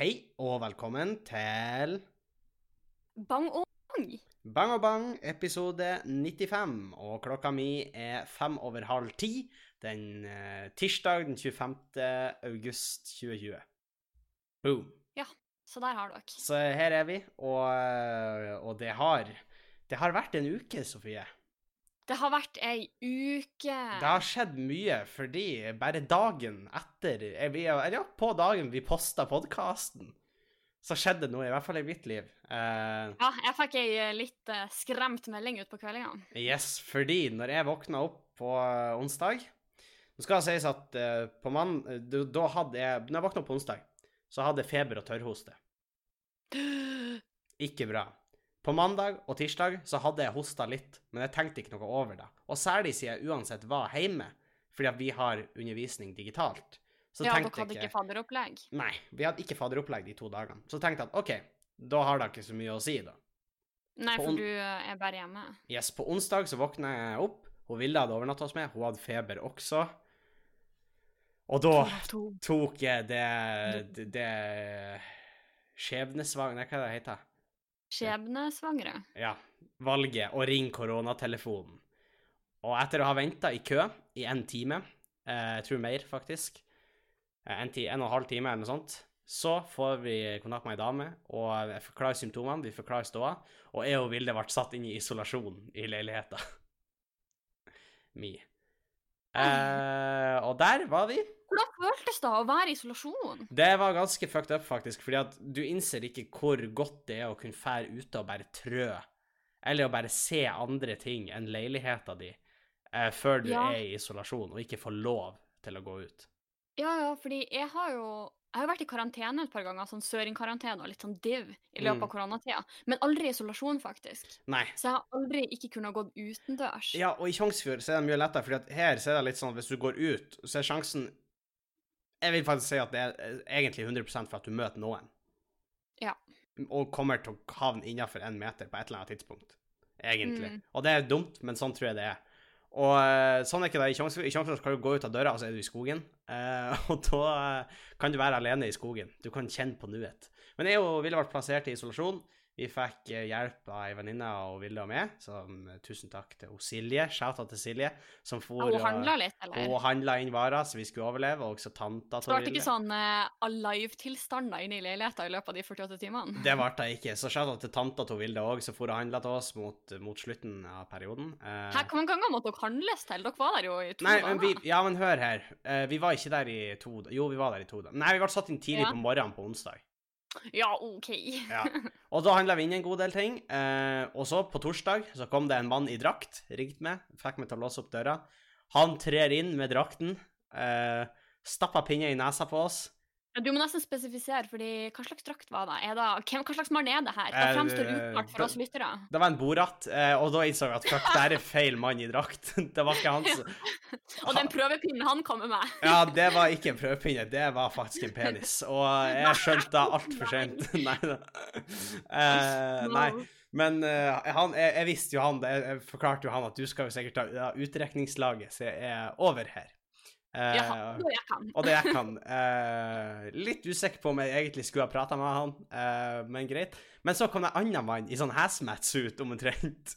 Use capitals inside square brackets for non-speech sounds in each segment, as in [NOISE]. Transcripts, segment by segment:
Hei og velkommen til Bang og bang. Bang og bang, episode 95. Og klokka mi er fem over halv ti den eh, tirsdag den 25. august 2020. Boom. Ja, Så der har dere. Så her er vi, og, eh, og det har Det har vært en uke, Sofie. Det har vært ei uke. Det har skjedd mye, fordi bare dagen etter eh, Eller ja, på dagen vi posta podkasten, så skjedde noe, i hvert fall i mitt liv. Uh, Ja, jeg fikk ei eh, litt uh, skremt melding utpå kveldingene. Yes, fordi når jeg våkna opp på uh, onsdag Nå skal det sies at på mann... da- da hadde jeg Når jeg våkna opp på onsdag, så hadde jeg feber og tørrhoste. [GASPS] Ikke bra. På mandag og tirsdag så hadde jeg hosta litt, men jeg tenkte ikke noe over det. Og særlig siden jeg uansett var hjemme, fordi vi har undervisning digitalt. Så ja, dere hadde ikke fadderopplegg. Nei, vi hadde ikke fadderopplegg de to dagene. Så tenkte jeg at OK, da har det ikke så mye å si, da. Nei, for du eh, er bare hjemme. Yes, på onsdag så våkna jeg opp. Hun ville hadde overnatta hos meg. Hun hadde feber også. Og da tok jeg det det, skjebnesvang... Nei, hva heter det? Skjebnesvangre. Ja. Valget å ringe koronatelefonen. Og etter å ha venta i kø i en time, eh, jeg tror mer, faktisk, eh, en, ti, en og en halv time eller noe sånt, så får vi kontakt med ei dame, og jeg forklarer symptomene, vi forklarer ståa, og jeg og Vilde ble satt inn i isolasjon i leiligheta [LAUGHS] mi. Eh, og der var vi. Hvordan føltes det å være i isolasjon? Det var ganske fucked up, faktisk, fordi at du innser ikke hvor godt det er å kunne fære ute og bare trø, eller å bare se andre ting enn leiligheta di, eh, før du Ja. er i isolasjon, og ikke får lov til å gå ut. Ja, ja, fordi jeg har jo jeg har vært i karantene et par ganger, sånn søringkarantene og litt sånn div i løpet Mm. av koronatida, men aldri i isolasjon, faktisk. Nei. Så jeg har aldri ikke kunnet gått utendørs. Ja, og i Tjongsfjord så er det mye lettere, at her så er det litt sånn at hvis du går ut, så er sjansen Jeg vil faktisk si at det er eh, egentlig 100% for at du møter noen. Ja. Og kommer til å havne innafor én meter på et eller annet tidspunkt. Egentlig. Mm. Og det er dumt, men sånn tror jeg det er. Og eh, sånn er ikke det i Tjongsfjord. kan du gå ut av døra, og så er du i skogen. Eh, [LAUGHS] og da kan du være alene i skogen. Du kan kjenne på nuet. Men jeg Ville vært plassert i isolasjon. Vi fikk eh, hjelp av ei venninne og Vilde og meg, så eh, tusen takk til Silje. Shout-out til Silje, som for Ja, hun handla litt, eller? Hun handla inn varer så vi skulle overleve, og også tanta til ble det Ville. ikke sånn uh, alive-tilstander inne i leiligheta i løpet av de 48 timene? Det ble det ikke. Så shout-out til tanta til Vilde òg, som for og handla til oss mot, mot slutten av perioden. Uh, Her, Hvor mange ganger måtte dere handles til? Dere var der jo i to Nei, men vi, dager. ja, men hør her. Uh, vi var ikke der i to Jo, vi var der i to dager. Nei, vi ble satt inn tidlig Ja. på morgenen på onsdag. Ja, OK. Ja. [LAUGHS] Og da handla vi inn en god del ting. Eh, og så, på torsdag, så kom det en mann i drakt, ringte meg, fikk meg til å låse opp døra. Han trer inn med drakten, eh, stappa pinne i nesa på oss. Du må nesten spesifisere, fordi hva slags drakt var det? Er det hvem, hva slags mann er det her? Det Eh, fremstår uklart det- for oss lyttere. Det var en Borat, eh, og da innså jeg at fuck, det er feil mann i drakt. [LAUGHS] det var ikke hans. [LAUGHS] Og den prøvepinnen han kommer med. [LAUGHS] Ja, det var ikke en prøvepinne, det var faktisk en penis. Og jeg skjønte det altfor sent. nei da. Uh, nei. Men uh, han, jeg, jeg visste jo han. Jeg forklarte jo han at du skal jo sikkert ta ja, utrekningslaget, så jeg er over her. Ja, det jeg kan. og det jeg kan. Uh, litt usikker på om jeg egentlig skulle ha prata med han, uh, men greit. Men så kom det en annen mann i sånn hazmat-suit omtrent. [LAUGHS]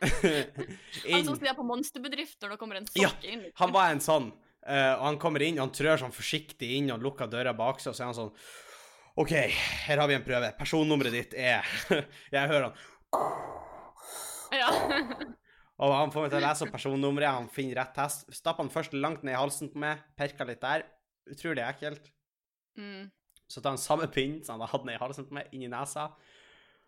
Han som sitter på monsterbedrifter, det kommer en Ja, inn. Han var en sånn, og han kommer inn, og han trør sånn forsiktig inn og lukker døra bak seg, og så er han sånn OK, her har vi en prøve. Personnummeret ditt er [LAUGHS] Jeg hører han. Ja. [LAUGHS] Og han får meg til å lese opp personnummeret, han finner rett test. Stapper han først langt ned i halsen på meg, pirker litt der. Utrolig ekkelt. Mm. Så tar han samme pinn som han hadde ned i halsen på meg, inn i nesa.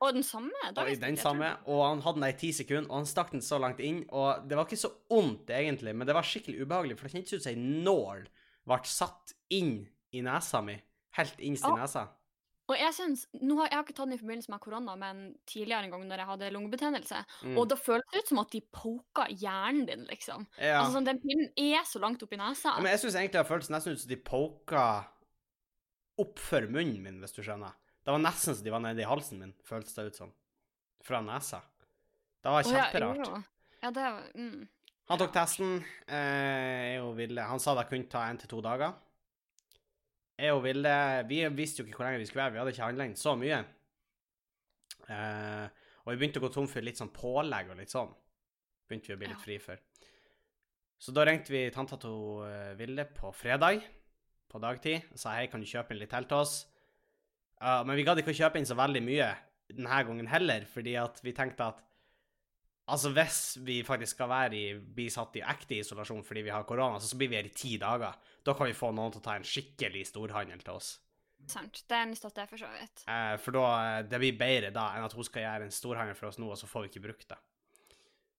Og den samme? Da Og den samme, og han hadde den i ti sekunder, og han stakk den så langt inn, og det var ikke så ondt egentlig, men det var skikkelig ubehagelig, for det kjentes ut som ei nål ble satt inn i nesa mi, helt innst i nesa. Og jeg synes, nå har, jeg har ikke tatt den i forbindelse med korona, men tidligere en gang når jeg hadde lungebetennelse. Mm. Og da føltes det ut som at de poka hjernen din, liksom. Ja. Altså sånn, Den pinnen er så langt oppi nesa. Ja, men jeg syns egentlig det føltes nesten ut som de poka oppfor munnen min, hvis du skjønner. Det var nesten som de var nede i halsen min, føltes det ut som. Fra nesa. Det var kjemperart. Oh, Ja, det var mm. Han tok testen. Eh, Ville Han sa det kunne ta én til to dager. Jeg og Vilde Vi visste jo ikke hvor lenge vi skulle være. Vi hadde ikke handla inn så mye. Uh, og vi begynte å gå tom for litt sånn pålegg og litt sånn. Begynte vi å bli litt fri for. Så da ringte vi tanta til eh, Vilde på fredag på dagtid og sa hei, kan du kjøpe inn litt til til oss? Uh, men vi gadd ikke å kjøpe inn så veldig mye denne gangen heller, fordi at vi tenkte at Altså, hvis vi faktisk skal være i, bli satt i ekte isolasjon fordi vi har korona, så blir vi her i ti dager. Da kan vi få noen til å ta en skikkelig storhandel til oss. Sant. Den støtter jeg for så vidt. Eh, for da, eh, det blir bedre da enn at hun skal gjøre en storhandel for oss nå, og så får vi ikke brukt det.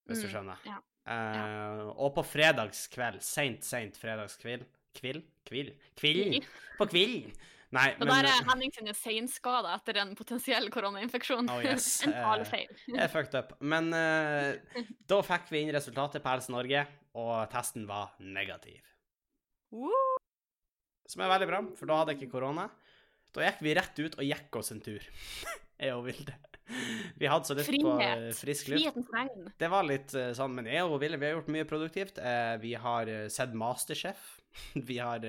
Hvis du Mm, skjønner. ja. Eh, og på fredagskveld, seint, seint fredagskveld Kvill? Kvill? Kvillen? På kvillen! Nei, Og men der er Henning sine seinskader etter en potensiell koronainfeksjon. Oh, yes. [LAUGHS] en talefeil. Jeg er fucked up. Men eh, [LAUGHS] da fikk vi inn resultatet på Helse Norge, og testen var negativ. Som er veldig bra, for da hadde jeg ikke korona. Da gikk vi rett ut og gikk oss en tur. jeg og Vilde. Vi hadde så lyst på eh, frisk luft. Frihetens tegn. Det var litt eh, sånn, men jeg og Vilde vi har gjort mye produktivt. Eh, vi har sett Masterchef. [LAUGHS] vi har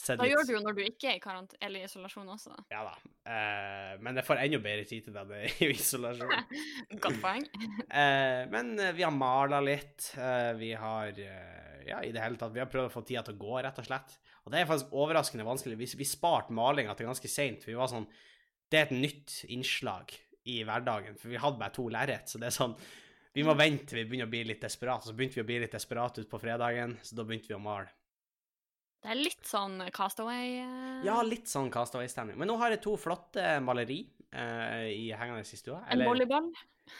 sett Da gjør du jo når du ikke er i karant eller isolasjon også. Ja da. Men jeg får enda bedre tid til det når jeg er i [LAUGHS] isolasjon. Godt poeng. [LAUGHS] Men vi har mala litt. Vi har Ja, i det hele tatt. Vi har prøvd å få tida til å gå, rett og slett. Og det er faktisk overraskende vanskelig. Vi, vi sparte malinga til ganske seint. Vi var sånn Det er et nytt innslag i hverdagen, for vi hadde bare to lerret. Så det er sånn Vi må vente vi begynner å bli litt desperate. Så begynte vi å bli litt desperate ut på fredagen, så da begynte vi å male. Det er litt sånn Castaway uh... Ja, litt sånn Castaway-stemning. Men nå har jeg to flotte maleri uh, i hengende i stua. En volleyball.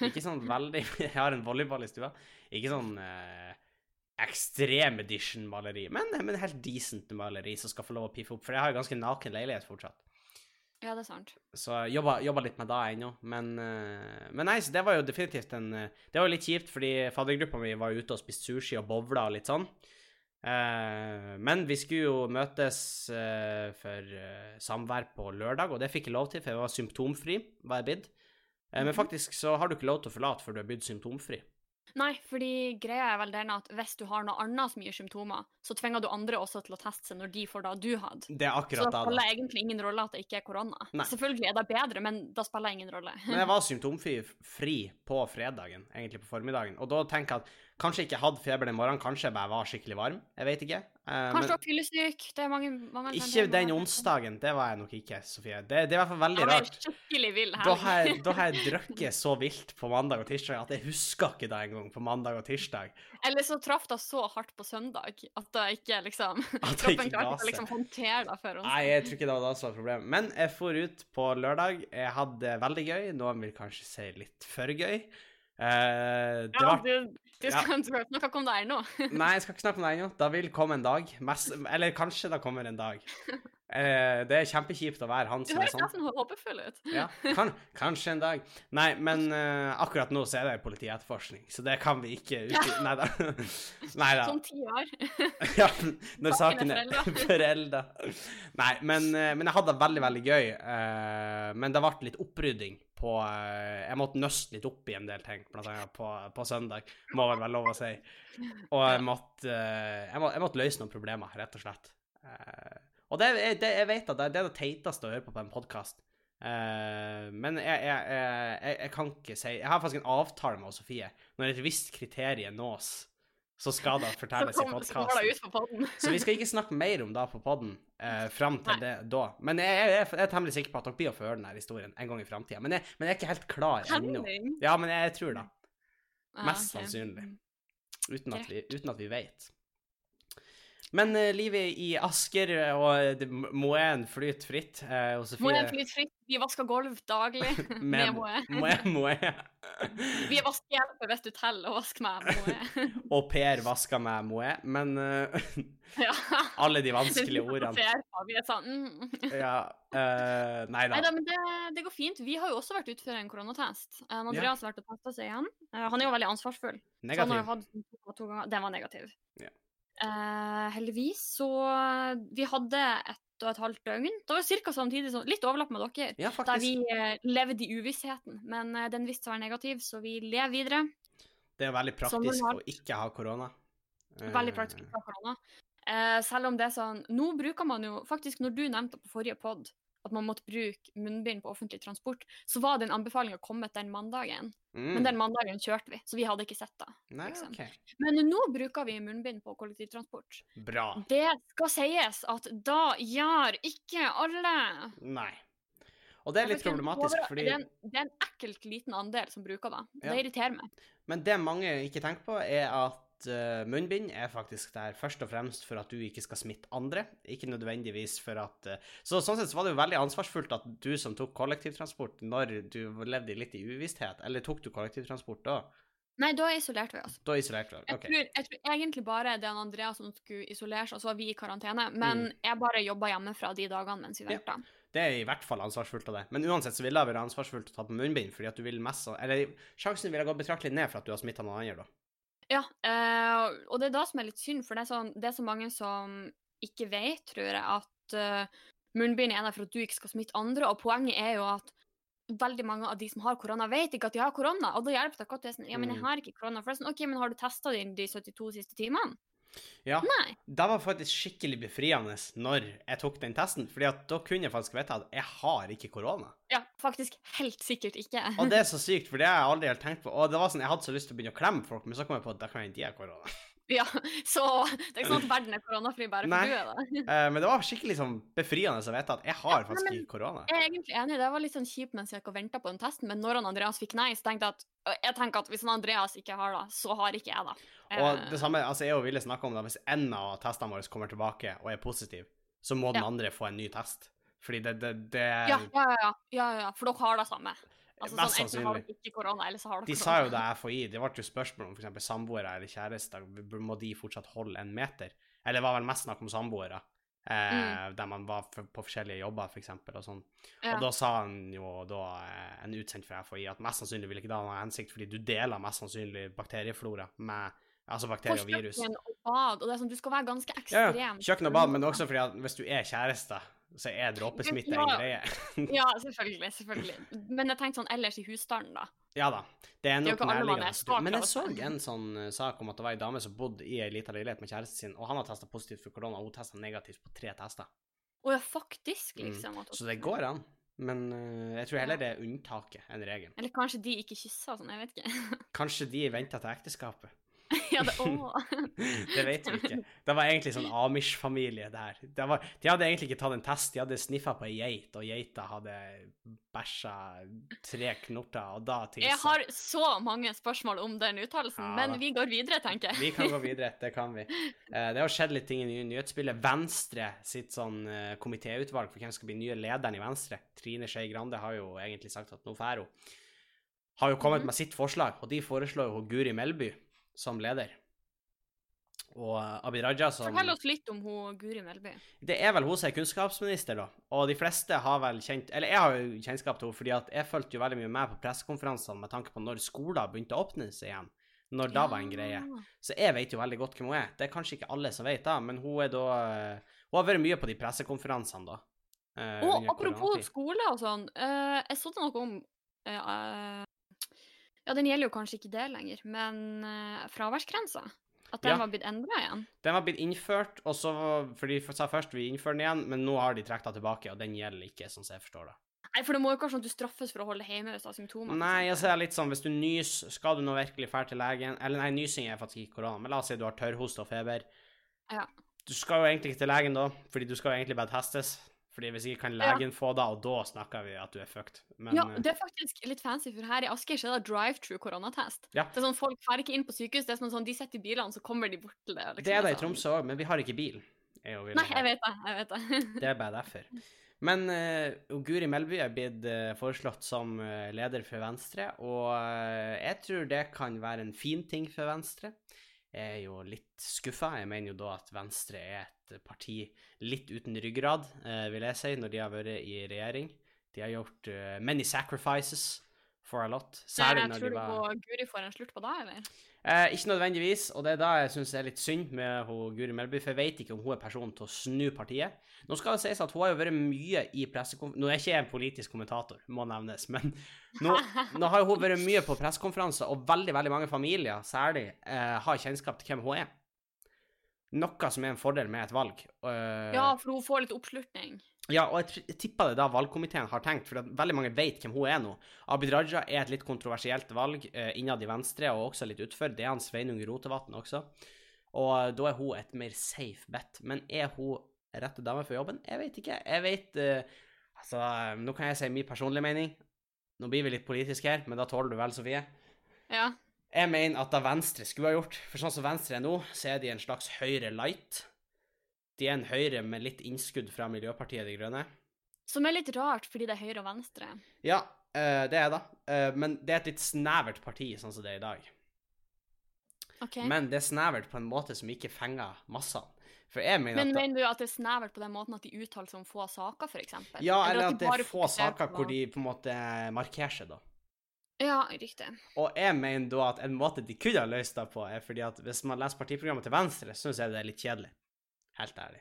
Ikke sånn veldig [LAUGHS] Jeg har en volleyball i stua. Ikke sånn eh, ekstrem edition-maleri, men, men helt decent maleri som skal få lov å piffe opp. For jeg har jo ganske naken leilighet fortsatt. Ja, det er sant. Så jeg jobba, jobba litt med det ennå. Men, eh, men nei, så det var jo definitivt en eh, Det var jo litt kjipt, fordi faddergruppa mi var ute og spiste sushi og bowla og litt sånn. Eh, men vi skulle jo møtes eh, for eh, samvær på lørdag, og det fikk jeg lov til, for jeg var symptomfri, var jeg. Eh, men Mhm. faktisk så har du ikke lov til å forlate før du er blitt symptomfri. Nei, fordi greia er vel den at hvis du har noe annet som gir symptomer, så tvinger du andre også til å teste seg når de får det du hadde. Det er akkurat akkurat så det spiller da. egentlig ingen rolle at det ikke er korona. Nei. Selvfølgelig er det bedre, men det spiller ingen rolle. Men jeg var [LAUGHS] symptomfri på fredagen, egentlig på formiddagen. Og da tenker jeg at kanskje ikke hadde feber den morgenen, kanskje jeg bare var skikkelig varm. Jeg vet ikke. Uh, Kanskje var fyllesyk. Det er mange, mange ikke den onsdagen. Det var jeg nok ikke, Sofie. Det, det er i hvert fall veldig ble rart. vill Da har, jeg, jeg [LAUGHS] drukket så vilt på mandag og tirsdag at jeg husker ikke det engang på mandag og tirsdag. Eller så traff det så hardt på søndag at det ikke liksom At det Kroppen ikke klarte å liksom håndtere det før onsdag. Nei, jeg tror ikke det var det som var problemet. Men jeg for ut på lørdag. Jeg hadde det veldig gøy. Noen vil kanskje si litt for gøy. Uh, det Ja, var du, du Ja. skal ikke snakke om det ennå. Nei, jeg skal ikke snakke om det ennå. Det vil komme en dag. Mest, eller kanskje det kommer en dag. [LAUGHS] Eh, det er kjempekjipt å være han som er sånn. høres sånn. nesten håpefull ut. Ja, kan, kanskje en dag. Nei, men eh, akkurat nå så er det politietterforskning, så det kan vi ikke utgi... Nei da. [LAUGHS] Da. Sånn ti år. [LAUGHS] Ja, når Saken er er forelda. [LAUGHS] Nei, men, eh, men jeg hadde det veldig, veldig gøy. eh, Men det ble litt opprydding på eh, Jeg måtte nøste litt opp i en del ting, blant annet på, på søndag. Må vel være lov å si. Og jeg måtte, eh, jeg måtte, jeg måtte løse noen problemer, rett og slett. Eh, Og det, det, jeg vet at det, det er det teiteste å høre på på en podkast. men jeg, jeg, jeg, jeg, kan ikke si Jeg har faktisk en avtale med Sofie. Når et visst kriterium nås, så skal det fortelles i [LAUGHS] podkasten. [LAUGHS] Så vi skal ikke snakke mer om det på podden uh, fram til Nei. det da. Men jeg, er temmelig sikker på at dere blir å få høre denne historien en gang i framtida. Men, men jeg er ikke helt klar ennå. Ja, men jeg, tror det. Ah, Mest sannsynlig. Uten at vi, uten at vi vet. Men uh, livet i Asker eh, og det- Moen flyter fritt. Uh, og Sofie Moe flyter fritt. Vi vasker gulv daglig [LAUGHS] med Moe. Moe, Moe. Vi er vaskehjelper hvis du teller og vasker med Moe. [LAUGHS] og Per vasker med Moe. Men uh, ja. [LAUGHS] alle de vanskelige ordene Per, Vi er sånn mm. Ja. uh, nei da. Neida, men det, det går fint. Vi har jo også vært ute for en koronatest. Uh, Andreas har vært og testa seg igjen. Eh, han er jo veldig ansvarsfull. Så han har jo Negativ. hatt to ganger. Den var negativ. Ja. Eh, heldigvis så Vi hadde ett og et halvt døgn. Det var ca. samtidig Litt overlapp med dere. Ja, Der vi eh, levde i uvissheten. Men eh, den viste seg å være negativ, så vi lever videre. Det er veldig praktisk praktisk å ikke ha korona. Veldig praktisk å ha korona. Eh, selv om det er sånn Nå bruker man jo Faktisk, når du nevnte på forrige pod at man måtte bruke munnbind på offentlig transport, så var den anbefalinga kommet den mandagen. Mm. Men den mandagen kjørte vi, så vi hadde ikke sett det. Nei, liksom. OK. Men nå bruker vi munnbind på kollektivtransport. Bra. Det skal sies at da gjør ikke alle. Nei. Og det er litt problematisk, over- fordi det, er en, det er en ekkelt liten andel som bruker det. Ja. Det irriterer meg. Men det mange ikke tenker på, er at eh, munnbind er faktisk der først og fremst for at du ikke skal smitte andre, ikke nødvendigvis for at eh, Så sånn sett så var det jo veldig ansvarsfullt at du som tok kollektivtransport når du levde litt i uvisshet, eller tok du kollektivtransport da? Nei, da isolerte vi oss. Da isolerte vi oss, ok. Jeg, tror, jeg tror egentlig bare det er Andrea Andreas som skulle isolere seg, og så var vi i karantene. Men Mm. jeg bare jobba hjemmefra de dagene mens vi Ja. venta. Det er i hvert fall ansvarsfullt av det. Men uansett så ville det vært ansvarsfullt å ta på munnbind, fordi at du vil mest Eller sjansen ville gått betraktelig ned for at du har smitta noen andre, da. Ja, uh, og det er da som er litt synd, for det er, sånn, det er så mange som ikke vet, tror jeg, at uh, munnbind er der for at du ikke skal smitte andre, og poenget er jo at veldig mange av de som har korona, vet ikke at de har korona, og da hjelper det ikke at du er sånn Ja, men jeg Mm. har ikke korona. For det er sånn, OK, men har du testa din de 72 siste timene? Ja. Nei. Det var faktisk skikkelig befriende når jeg tok den testen, fordi at da kunne jeg faktisk vite at jeg har ikke korona. Ja, faktisk helt sikkert ikke. Og det er så [LAUGHS] sykt, for det har jeg aldri helt tenkt på. Og det var sånn, Jeg hadde så lyst til å begynne å klemme folk, men så kom jeg på at da kan jeg ikke ha korona. Ja, så det er ikke sånn at verden er koronafri bare for Nei. du er det. Eh, men det var skikkelig sånn befriende å vite at jeg har Ja, faktisk men- ikke korona. Jeg er egentlig enig, det var litt sånn kjipt mens jeg gikk og venta på den testen, men når han Andreas fikk nei, så tenkte jeg at jeg tenker at hvis han Andreas ikke har det, så har ikke jeg det. Og Eh, det samme, altså jeg og Ville snakka om det, hvis en av testene våre kommer tilbake og er positiv, så må den Ja. andre få en ny test. Fordi det, det, det ja, ja, ja, ja, ja, ja, for dere har det samme. Altså, Mest sånn, enten har sannsynlig. dere ikke korona, eller så har dere De sa jo det FHI, det ble jo spørsmål om f.eks. samboere eller kjærester, må de fortsatt holde en meter? Eller det var vel mest snakk om samboere, eh, der man var for, på forskjellige jobber, f.eks. og sånn. Ja. Og da sa han jo da, eh, en utsendt fra FHI, at mest sannsynlig ville ikke det ha noen hensikt, fordi du deler mest sannsynlig bakterieflora med Altså På bakterier og virus. kjøkken og bad, og det er sånn, du skal være ganske ekstrem. ja. Kjøkken og bad, men også fordi at hvis du er kjæreste, så er dråpesmitte en greie. [LAUGHS] Ja, selvfølgelig, selvfølgelig. Men jeg tenkte sånn ellers i husstanden, da. Ja da. Det er nok nærliggende. Men jeg så en sånn eh, sak om at det var ei dame som bodde i ei lita leilighet med kjæresten sin, og han har testa positivt for korona, og hun testa negativt på tre tester. Å ja, faktisk, Mm. liksom. Mm. Så det går an. Men uh, jeg tror heller det er unntaket enn regelen. Eller kanskje de ikke kyssa sånn, jeg vet ikke. [LAUGHS] Kanskje de venta til ekteskapet. [LAUGHS] ja, det. [LAUGHS] Det vet vi ikke. Det var egentlig sånn Amish-familie der. Det var, de hadde egentlig ikke tatt en test, de hadde sniffa på ei geit, og geita hadde bæsja tre knorter, og da tissa. Jeg har så mange spørsmål om den uttalelsen, Ja, men vi går videre, tenker jeg. Vi kan gå videre, [LAUGHS] det kan vi. Eh, det har skjedd litt ting i ny- nyhetsbildet. Venstre sitt sånn uh, komitéutvalg for hvem skal bli nye lederen i Venstre, Trine Skei Grande, har jo egentlig sagt at nå drar hun. Har jo kommet Mhm. med sitt forslag, og de foreslår jo Guri Melby som leder. Og eh, Abid Raja som Fortell oss litt om hun Guri Melby. Det er vel hun som er kunnskapsminister, da. Og de fleste har vel kjent Eller jeg har jo kjennskap til henne, fordi at jeg fulgte jo veldig mye med på pressekonferansene med tanke på når skoler begynte å åpne seg igjen. Når da var en greie. Så jeg vet jo veldig godt hvem hun er. Det er kanskje ikke alle som vet det, men hun er da Hun har vært mye på de pressekonferansene, da. eh, Og apropos skole og sånn, eh, jeg så noe om Ja, den gjelder jo kanskje ikke det lenger, men uh, fraværsgrensa. At den Ja. var blitt endra igjen. Den var blitt innført, og så For de sa først vi innfører den igjen, men nå har de trukket den tilbake, og den gjelder ikke, sånn som jeg forstår det. Nei, for det må jo ikke være sånn at du straffes for å holde hjemme hvis du har symptomer. Nei, jeg ser er litt sånn, hvis du nys, skal du nå virkelig dra til legen Eller nei, nysing er faktisk ikke korona, men la oss si du har tørrhoste og feber. Ja. Du skal jo egentlig ikke til legen da, fordi du skal jo egentlig bare testes. Fordi hvis ikke kan Ja. legen få det, og da snakker vi at du er fucked. Men ja, eh, det er faktisk litt fancy, for her i Asker så er det drive-through koronatest. Ja. Det er sånn, Folk drar ikke inn på sykehus, det er sånn, sånn, de sitter i bilene, så kommer de bort til det. Liksom, det er det i sånn. Tromsø òg, men vi har ikke bil. Jeg Nei, jeg vet det. jeg vet det. [LAUGHS] Det er bare derfor. Men uh, Guri Melby er blitt uh, foreslått som uh, leder for Venstre, og jeg tror det kan være en fin ting for Venstre. Jeg er jo litt skuffa. Jeg mener jo da at Venstre er et parti litt uten ryggrad, eh, vil jeg si, når de har vært i regjering. De har gjort eh, many sacrifices for a lot. Særlig Jeg når tror de du var på Guri får en slutt på det, eller? Eh, ikke nødvendigvis, og det er da jeg syns er litt synd med hun Guri Melby, for jeg vet ikke om hun er personen til å snu partiet. Nå skal det sies at hun har jo vært mye i pressekonferanser Nå er jeg ikke jeg en politisk kommentator, må nevnes, men nå, nå har hun vært mye på pressekonferanser, og veldig veldig mange familier særlig eh, har kjennskap til hvem hun er. Noe som er en fordel med et valg. Uh, Ja, for hun får litt oppslutning. ja, og jeg, tipper det da valgkomiteen har tenkt, for veldig mange vet hvem hun er nå. Abid Raja er et litt kontroversielt valg uh, innad i Venstre, og også litt utfor. Det er han Sveinung Rotevatn også. Og uh, da er hun et mer safe bet. Men er hun rette dame for jobben? Jeg vet ikke. Jeg vet uh, Altså, nå kan jeg si min personlige mening. Nå blir vi litt politiske her, men da tåler du vel, Sofie. Ja. Jeg mener at da Venstre skulle ha gjort For sånn som Venstre er nå, så er de en slags Høyre light. De er en Høyre med litt innskudd fra Miljøpartiet De Grønne. Som er litt rart, fordi det er høyre og venstre. Ja, eh, det er det. Eh, men det er et litt snevert parti, sånn som det er i dag. Okay. Men det er snevert på en måte som ikke fenger massene. Men at mener du at det er snevert på den måten at de uttaler seg om få saker, f.eks.? Ja, eller at det er få saker på- hvor de på en måte markerer seg, da. Ja, riktig. Og jeg mener da at en måte de kunne ha løst det på, er fordi at hvis man leser partiprogrammet til Venstre, syns jeg det er litt kjedelig. Helt ærlig.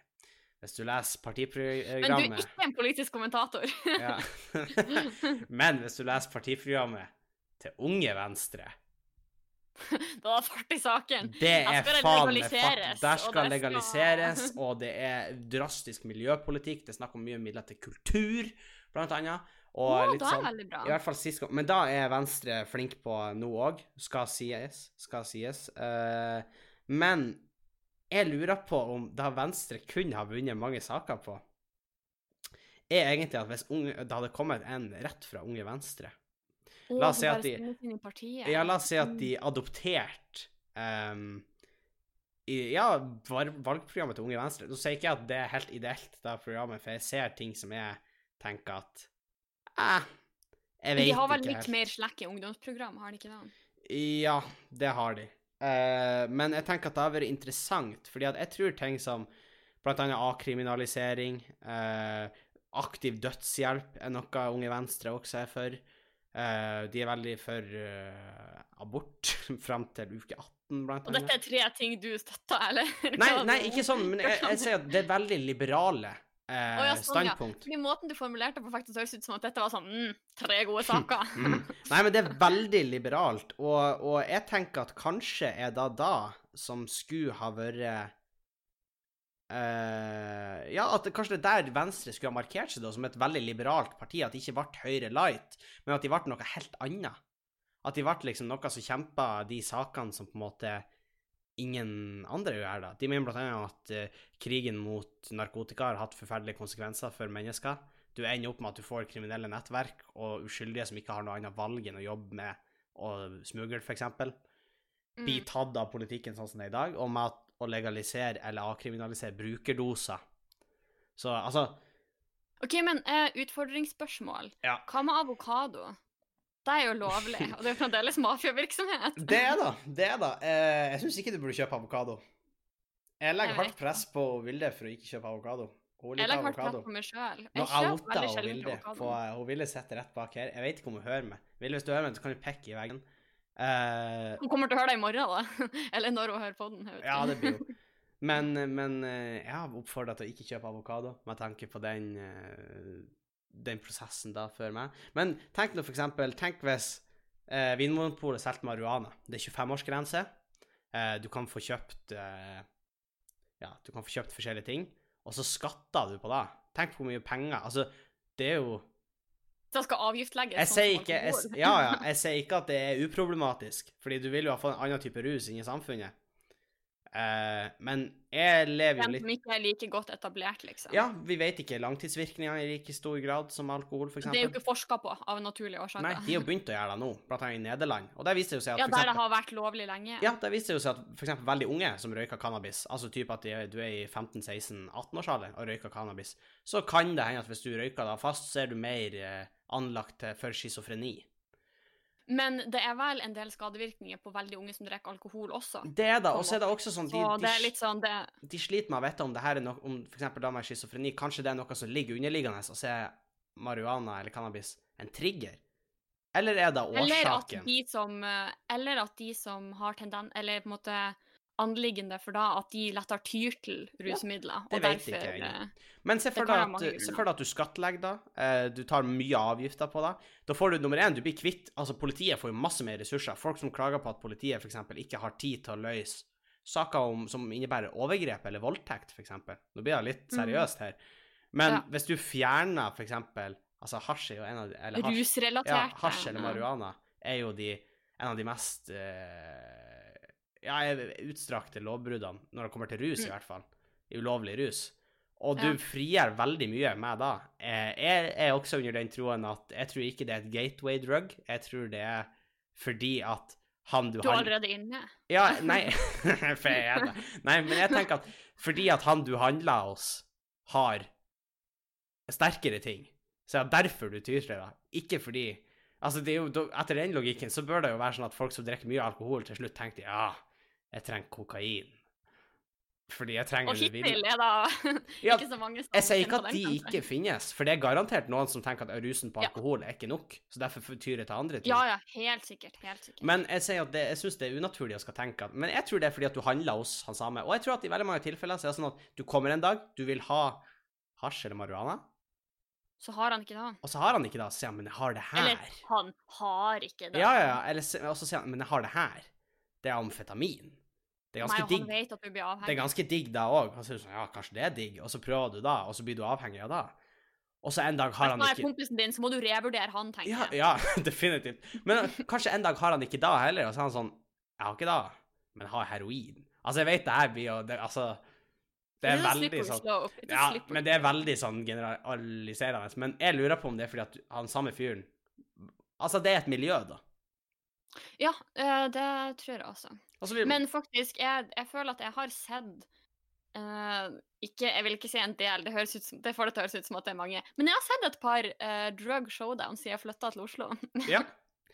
Hvis du leser partiprogrammet Men du er ikke en politisk kommentator. ja. [LAUGHS] Men hvis du leser partiprogrammet til Unge Venstre [LAUGHS] det var fart i saken. Det er det faen meg fart. Der det skal- legaliseres, og det er drastisk miljøpolitikk. Det er snakk om mye midler til kultur, blant annet. Og oh, litt er sånn veldig bra. I hvert fall sist gang. Men da er Venstre flink på nå òg, skal sies. Skal sies. Uh, men jeg lurer på om da Venstre kunne ha vunnet mange saker på, er egentlig at hvis unge, det hadde kommet en rett fra Unge Venstre la oss si at de-. Ja, la oss si at Mm. de adopterte um, i, Ja, var- valgprogrammet til Unge Venstre. Nå sier ikke jeg at det er helt ideelt, det programmet, for jeg ser ting som jeg tenker at eh, Jeg vet ikke. de har vel litt helt. mer slekke ungdomsprogram, har de ikke det? Ja, det har de. Eh, men jeg tenker at det har vært interessant, fordi at jeg tror ting som blant annet avkriminalisering, eh, aktiv dødshjelp er noe Unge Venstre også er for. Uh, de er veldig for uh, abort [LAUGHS] fram til uke 18, blant annet. Og dette er tre ting du støtter, eller? Nei, nei, ikke sånn, men jeg, jeg sier at det er veldig liberale eh, oh, ja, sånn, ja. standpunkt. Fordi måten du formulerte på, faktisk høres ut som at dette var sånn mm, tre gode saker. Mm. Nei, men det er veldig liberalt, og, og jeg tenker at kanskje er det da som skulle ha vært eh, Ja, at det, kanskje det er der Venstre skulle ha markert seg da, som et veldig liberalt parti, at det ikke ble Høyre light, men at de ble noe helt annet. At de ble liksom noe som kjempa de sakene som på en måte ingen andre gjør, da. De mener annet at eh, krigen mot narkotika har hatt forferdelige konsekvenser for mennesker. Du ender opp med at du får kriminelle nettverk og uskyldige som ikke har noe annet valg enn å jobbe med å smugle, f.eks. Mm. Bli tatt av politikken sånn som det er i dag, og med at å legalisere eller avkriminalisere brukerdoser. Så altså OK, men uh, utfordringsspørsmål. Ja. Hva med avokado? Det er jo lovlig, [LAUGHS] og det er jo fremdeles mafiavirksomhet. Det er da. Det er da. Eh, jeg syns ikke du burde kjøpe avokado. Jeg legger Jeg hardt press på Vilde for å ikke kjøpe avokado. Hun liker avokado. Nå outa veldig hun Vilde. På, hun Vilde sitte rett bak her. Jeg vet ikke om hun hører meg. Vilde, hvis du hører meg, så kan du pekke i veggen. Uh, Hun kommer til å høre deg i morgen, da. [LAUGHS] Eller når hun hører på den. ja, det blir jo. [LAUGHS] Men, men eh, jeg har oppfordra til å ikke kjøpe avokado, med tanke på den, eh, den prosessen da før meg. Men tenk nå for eksempel Tenk hvis eh, Vinmonopolet solgte marihuana. Det er 25-årsgrense. Eh, du kan få kjøpt eh, Ja, du kan få kjøpt forskjellige ting, og så skatter du på det. Tenk på hvor mye penger Altså, det er jo Så skal avgiftlegges. jeg sånn sier, ikke, jeg, ja, ja, [LAUGHS] jeg sier ikke at det er uproblematisk, fordi du vil jo ha fått en annen type rus inn i samfunnet. Eh, men jeg lever jo litt som ikke er like godt etablert, liksom. Ja, vi vet ikke langtidsvirkninger i like stor grad som alkohol, f.eks. Det er jo ikke forska på, av naturlige årsaker. Nei, de har begynt å gjøre det nå, blant annet i Nederland. Og der viser det seg at ja, der det har vært lovlig lenge. ja, der viser det seg at eksempel veldig unge som røyker cannabis, altså typ at du er i 15-16-18-årsalderen og røyker cannabis, så kan det hende at hvis du røyker da fast, så er du mer eh, anlagt for schizofreni. Men det er vel en del skadevirkninger på veldig unge som drikker alkohol også. Det er da, og så er det også sånn, de, de, litt sånn det, de sliter med å vite om det her er noe, om eksempel da med schizofreni, kanskje det er noe som ligger underliggende, og så er marihuana eller cannabis en trigger? Eller er det Eller at årsaken? de som eh, Eller at de som har tendens Eller på en måte anliggende for da at de lettere tyr til rusmidler. det og vet ikke derfor, jeg ennå. eh, Men se Det for deg at, du skattlegger da. Eh, du tar mye avgifter på deg. Da får du nummer én, du blir kvitt Altså, politiet får jo masse mer ressurser. Folk som klager på at politiet f.eks. ikke har tid til å løse saker om, som innebærer overgrep eller voldtekt, f.eks. Nå blir det litt Mhm. seriøst her. Men Ja. hvis du fjerner f.eks. Altså, hasj er jo en av de Rusrelaterte. ja, hasj eller marihuana er jo de, en av de mest eh, ja, utstrakte lovbruddene når det kommer til rus, i Mm. hvert fall. Ulovlig rus. Og du Ja. frigjør veldig mye med da. Eh, Jeg er også under den troen at jeg tror ikke det er et gateway drug. Jeg tror det er fordi at han du, Du er han- allerede inne. ja, [LAUGHS] nei [LAUGHS] For jeg er det. Nei, men jeg tenker at fordi at han du handler hos, har sterkere ting, så er det derfor du tyr til det. Ikke fordi Altså, det er jo, etter den logikken så bør det jo være sånn at folk som drikker mye alkohol, til slutt tenker ja, jeg trenger kokain. Fordi jeg trenger Og det hittil er da [LAUGHS] ikke så mange som Jeg sier ikke at de kanskje. ikke finnes, for det er garantert noen som tenker at rusen på alkohol er ikke nok, så derfor tyr jeg til andre ting. Ja, ja, helt sikkert. Helt sikkert. Men jeg sier at det, jeg syns det er unaturlig å skal tenke at Men jeg tror det er fordi at du handler hos han samme. Og jeg tror at i veldig mange tilfeller så er det sånn at du kommer en dag, du vil ha hasj eller marihuana, Så har han ikke det. og så har han ikke det, og så sier han 'men jeg har det her'. Eller han har ikke det. Ja, ja, ja. Eller, og så sier han 'men jeg har det her'. Det er amfetamin. Det er ganske han digg. vet at du blir avhengig. Det er ganske digg da òg. Sånn, ja, kanskje det er digg, og så prøver du da, og så blir du avhengig av det. Og så en dag har Hvis han han er kompisen din, så må du revurdere han, tenker jeg. ja, [LAUGHS] definitivt. Men kanskje en dag har han ikke da heller, og så er han sånn Jeg har ikke da, men jeg har heroin. Altså, jeg vet det her blir jo det, Altså, det er veldig sånn Ja, men det er veldig sånn generaliserende. Men jeg lurer på om det er fordi at han samme fyren Altså, det er et miljø, da. Ja, eh, det tror jeg også. Og vi... Men faktisk, jeg, jeg føler at jeg har sett uh, ikke, Jeg vil ikke si en del, det, høres ut som, det får det til å høres ut som at det er mange. Men jeg har sett et par uh, drug showdowns siden jeg flytta til Oslo. ja.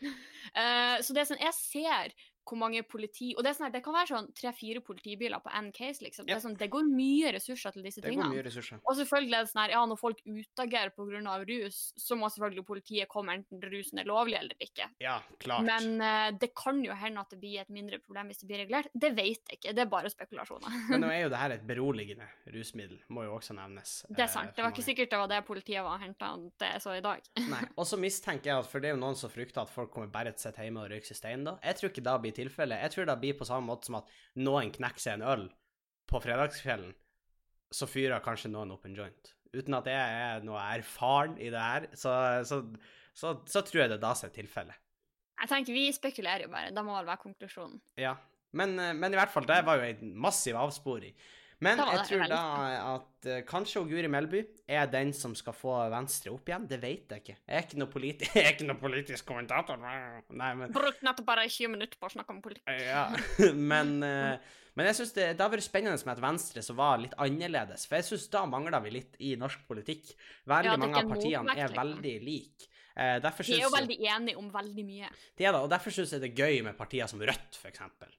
uh, [LAUGHS] så det er sånn, jeg ser hvor mange politi Og det, sånn, her, det kan være sånn tre-fire politibiler på én case, liksom. Det, Ja. er sånn, det går mye ressurser til disse Det går tingene. mye ressurser. Og selvfølgelig er det sånn her, ja, når folk utagerer pga. rus, så må selvfølgelig politiet komme enten rusen er lovlig eller ikke. Ja, klart. Men uh, det kan jo hende at det blir et mindre problem hvis det blir regulert. Det vet jeg ikke, det er bare spekulasjoner. [LAUGHS] Men nå er jo [LAUGHS] det her et beroligende rusmiddel, må jo også nevnes. Det er eh, sant. Det var ikke sikkert det var det politiet var henta det så i dag. [LAUGHS] Nei. Og så mistenker jeg at for det er jo noen som frykter at folk kommer bare til å sitte hjemme og røyke stein da. Jeg tror ikke da blir tilfellet. Jeg tror det blir på samme måte som at noen knekker seg en øl på fredagskvelden, så fyrer kanskje noen opp en joint. Uten at jeg er noe erfaren i det her, så, så, så, så tror jeg det da er tilfellet. Jeg tenker Vi spekulerer jo bare. Det må vel være konklusjonen. Ja. Men, eh, men i hvert fall, det var jo en massiv avsporing. Men jeg tror da at uh, kanskje Guri Melby er den som skal få Venstre opp igjen. Det vet jeg ikke. Jeg er ikke noe, politi [LAUGHS] jeg er ikke noe politisk kommentator. Nei, men Bruk nettopp bare 20 minutter på å snakke om politikk. Ja. [LAUGHS] Men, uh, men jeg synes det, det har vært spennende med et Venstre som var litt annerledes. For jeg syns da mangler vi litt i norsk politikk. Veldig Ja, mange av partiene er veldig like. Uh, de er jo veldig enige om veldig mye. det er da, og derfor syns jeg det er gøy med partier som Rødt, for eksempel.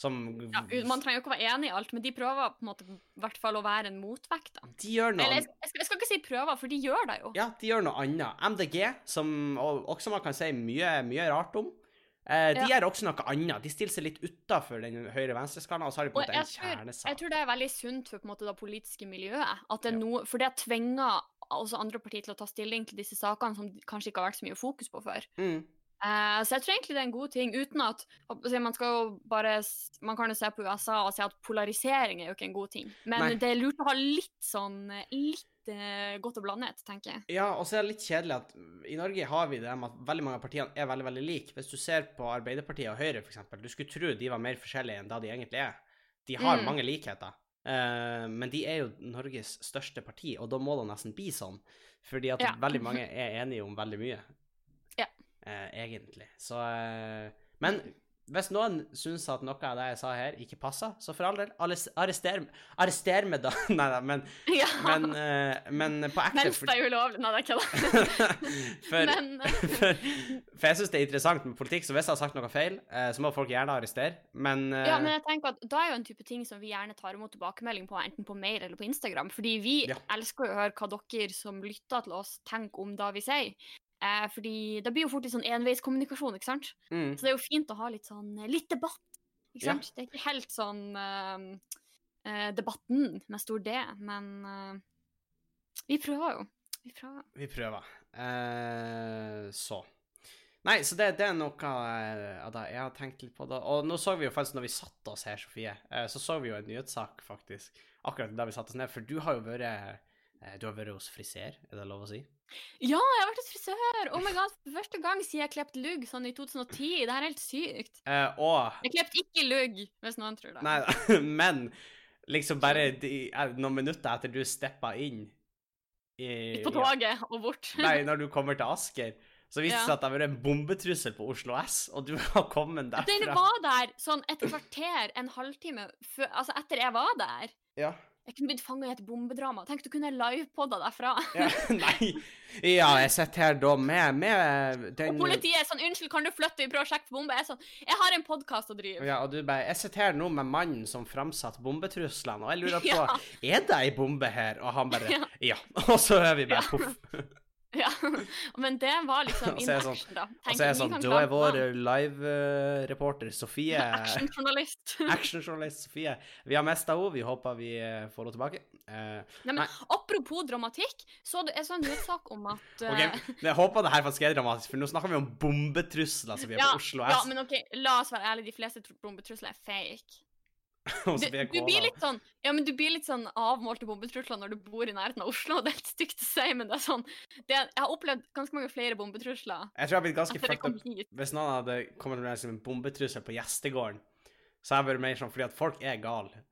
Som Ja, man trenger jo ikke å være enig i alt, men de prøver på en måte i hvert fall å være en motvekt. da. De gjør noe Eller jeg, jeg, skal, jeg skal ikke si prøver, for de gjør det jo. Ja, de gjør noe annet. MDG, som og, også man kan si mye, mye rart om, eh, de Ja. gjør også noe annet. De stiller seg litt utafor den høyre-venstre-skalaen, og så har de på en måte en kjernesak. jeg tror det er veldig sunt for på en måte det politiske miljøet. At det Ja. noe, for det tvinger også andre partier til å ta stilling til disse sakene som kanskje ikke har vært så mye fokus på før. Mm. Eh, så jeg tror egentlig det er en god ting, uten at Man bare Man kan jo se på USA og si at polarisering er jo ikke en god ting. Men Nei. det er lurt å ha litt sånn Litt uh, godt og blandet, tenker jeg. Ja, og så er det litt kjedelig at i Norge har vi det med at veldig mange av partiene er veldig, veldig like. Hvis du ser på Arbeiderpartiet og Høyre, eksempel, du skulle tro de var mer forskjellige enn da de egentlig er. De har Mm. mange likheter, uh, men de er jo Norges største parti, og da må det nesten bli sånn. Fordi at Ja. veldig mange er enige om veldig mye. Ja. Eh, egentlig. Så eh, Men hvis noen syns at noe av det jeg sa her, ikke passer, så for all del, arres- arrester, arrester meg, da. [LAUGHS] Nei da, men, [LAUGHS] Ja. men, eh, men på ekte Mens det er ulovlig. Nei, det er ikke det. [LAUGHS] for, Men for, for jeg syns det er interessant med politikk, så hvis jeg har sagt noe feil, eh, så må folk gjerne arrestere, men, eh, Ja, men jeg tenker at da er jo en type ting som vi gjerne tar imot tilbakemelding på, enten på mail eller på Instagram. Fordi vi Ja. elsker å høre hva dere som lytter til oss, tenker om det vi sier. Eh, fordi det blir jo fort litt sånn enveiskommunikasjon, ikke sant? mm, Så det er jo fint å ha litt sånn eh, litt debatt. Ikke Ja. sant? Det er ikke helt sånn eh, eh, debatten med stor D, men eh, vi prøver jo. Vi prøver. vi prøver. Eh, så Nei, så det, det er noe av det jeg har tenkt litt på. da. Og nå så vi jo faktisk, når vi satte oss her, Sofie, så så vi jo en nyhetssak, faktisk. Akkurat da vi satte oss ned. For du har jo vært Du har vært hos friser, er det lov å si? Ja, jeg har vært hos frisør! Oh my god, for første gang siden jeg klippet lugg sånn i 2010. Det her er helt sykt. Uh, og Jeg klippet ikke lugg, hvis noen tror det. Nei [LAUGHS] men liksom bare de, noen minutter etter du steppa inn i, På toget og bort. [LAUGHS] Nei, når du kommer til Asker, så viste det Ja. seg at det har vært en bombetrussel på Oslo S, og du [LAUGHS] har kommet Den derfra. var der sånn et kvarter, en halvtime før Altså etter jeg var der. Ja. Jeg kunne blitt fanga i et bombedrama. Tenk, du kunne livepodda derfra. ja. [LAUGHS] Nei. Ja, jeg sitter her da med, med den Og politiet er sånn 'Unnskyld, kan du flytte? Vi prøver å sjekke bombe.' Jeg er sånn 'Jeg har en podkast å drive'. Ja, og du bare Jeg sitter her nå med mannen som framsatte bombetruslene, og jeg lurer [LAUGHS] på Ja. Er det ei bombe her? Og han bare [LAUGHS] Ja. Ja. Og så er vi bare poff. Ja. Men det var liksom in er sånn- da. da. Og så er jeg sånn Da er vår live-reporter Sofie [LAUGHS] Actionjournalist. [LAUGHS] Actionjournalist Sofie. Vi har mista henne. Vi håper vi eh, får henne tilbake. Uh, Nei, men Nei. apropos dramatikk, så det er sånn nyhetssak om at OK, men jeg håper det her faktisk er dramatisk, for nå snakker vi om bombetrusler som vi er ja, på Oslo ja, men OK, la oss være ærlige, de fleste bombetrusler er fake. [LAUGHS] Du, du blir litt sånn Ja, men du blir litt sånn avmålte bombetrusler når du bor i nærheten av Oslo. Det er litt stygt å si, men det er sånn det, Jeg har opplevd ganske mange flere bombetrusler Jeg tror jeg har blitt ganske fucked up hvis noen hadde kommet med liksom en bombetrussel på gjestegården. Så har jeg vært mer sånn fordi at folk er gale.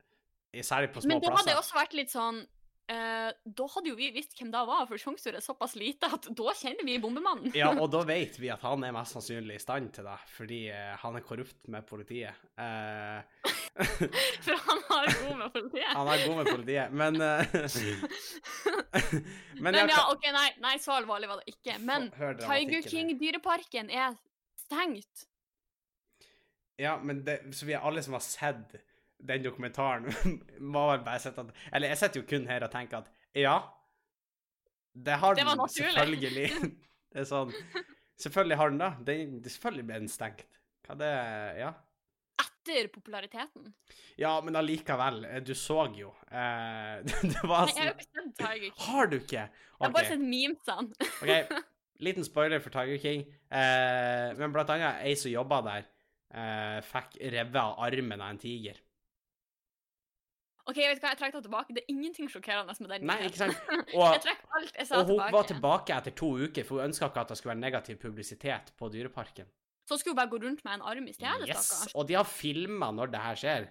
Særlig på små Men da hadde plasser. det også vært litt sånn Uh, Da hadde jo vi visst hvem det var, for sjansen er såpass lite at da kjenner vi bombemannen. Ja, og da [LAUGHS] vet vi at han er mest sannsynlig i stand til det, fordi uh, han er korrupt med politiet. Eh, [LAUGHS] For han har god med politiet. han er god med politiet, men eh, [LAUGHS] Men, Men ja, OK, nei, nei, så alvorlig var det ikke. Men Tiger. King-dyreparken er stengt. Ja, men det, så vi er alle som har sett den dokumentaren, [LAUGHS] må vel bare sett at Eller jeg sitter jo kun her og tenker at ja, det har Det den selvfølgelig. Det er sånn Selvfølgelig har den det. Den, selvfølgelig ble den stengt. Hva det Ja. Etter populariteten. Ja, men allikevel. eh, Du så jo. Eh, [LAUGHS] det var Nei, jeg har jo sånn ikke sett Tiger King. Har du ikke? Jeg har bare sett memesene. ok, [LAUGHS] Liten spoiler for Tiger King. Eh, men blant annet ei som jobba der, eh, fikk revet av armen av en tiger. OK, jeg vet hva, jeg trekker det tilbake. Det er ingenting sjokkerende med den. Nei, ikke sant? [LAUGHS] Jeg Og, trekker alt jeg sa og hun tilbake. var tilbake etter to uker, for hun ønska ikke at det skulle være negativ publisitet på Dyreparken. Så hun skulle hun bare gå rundt med en arm i stedet, Yes, stakkars. Og de har filma når det her skjer.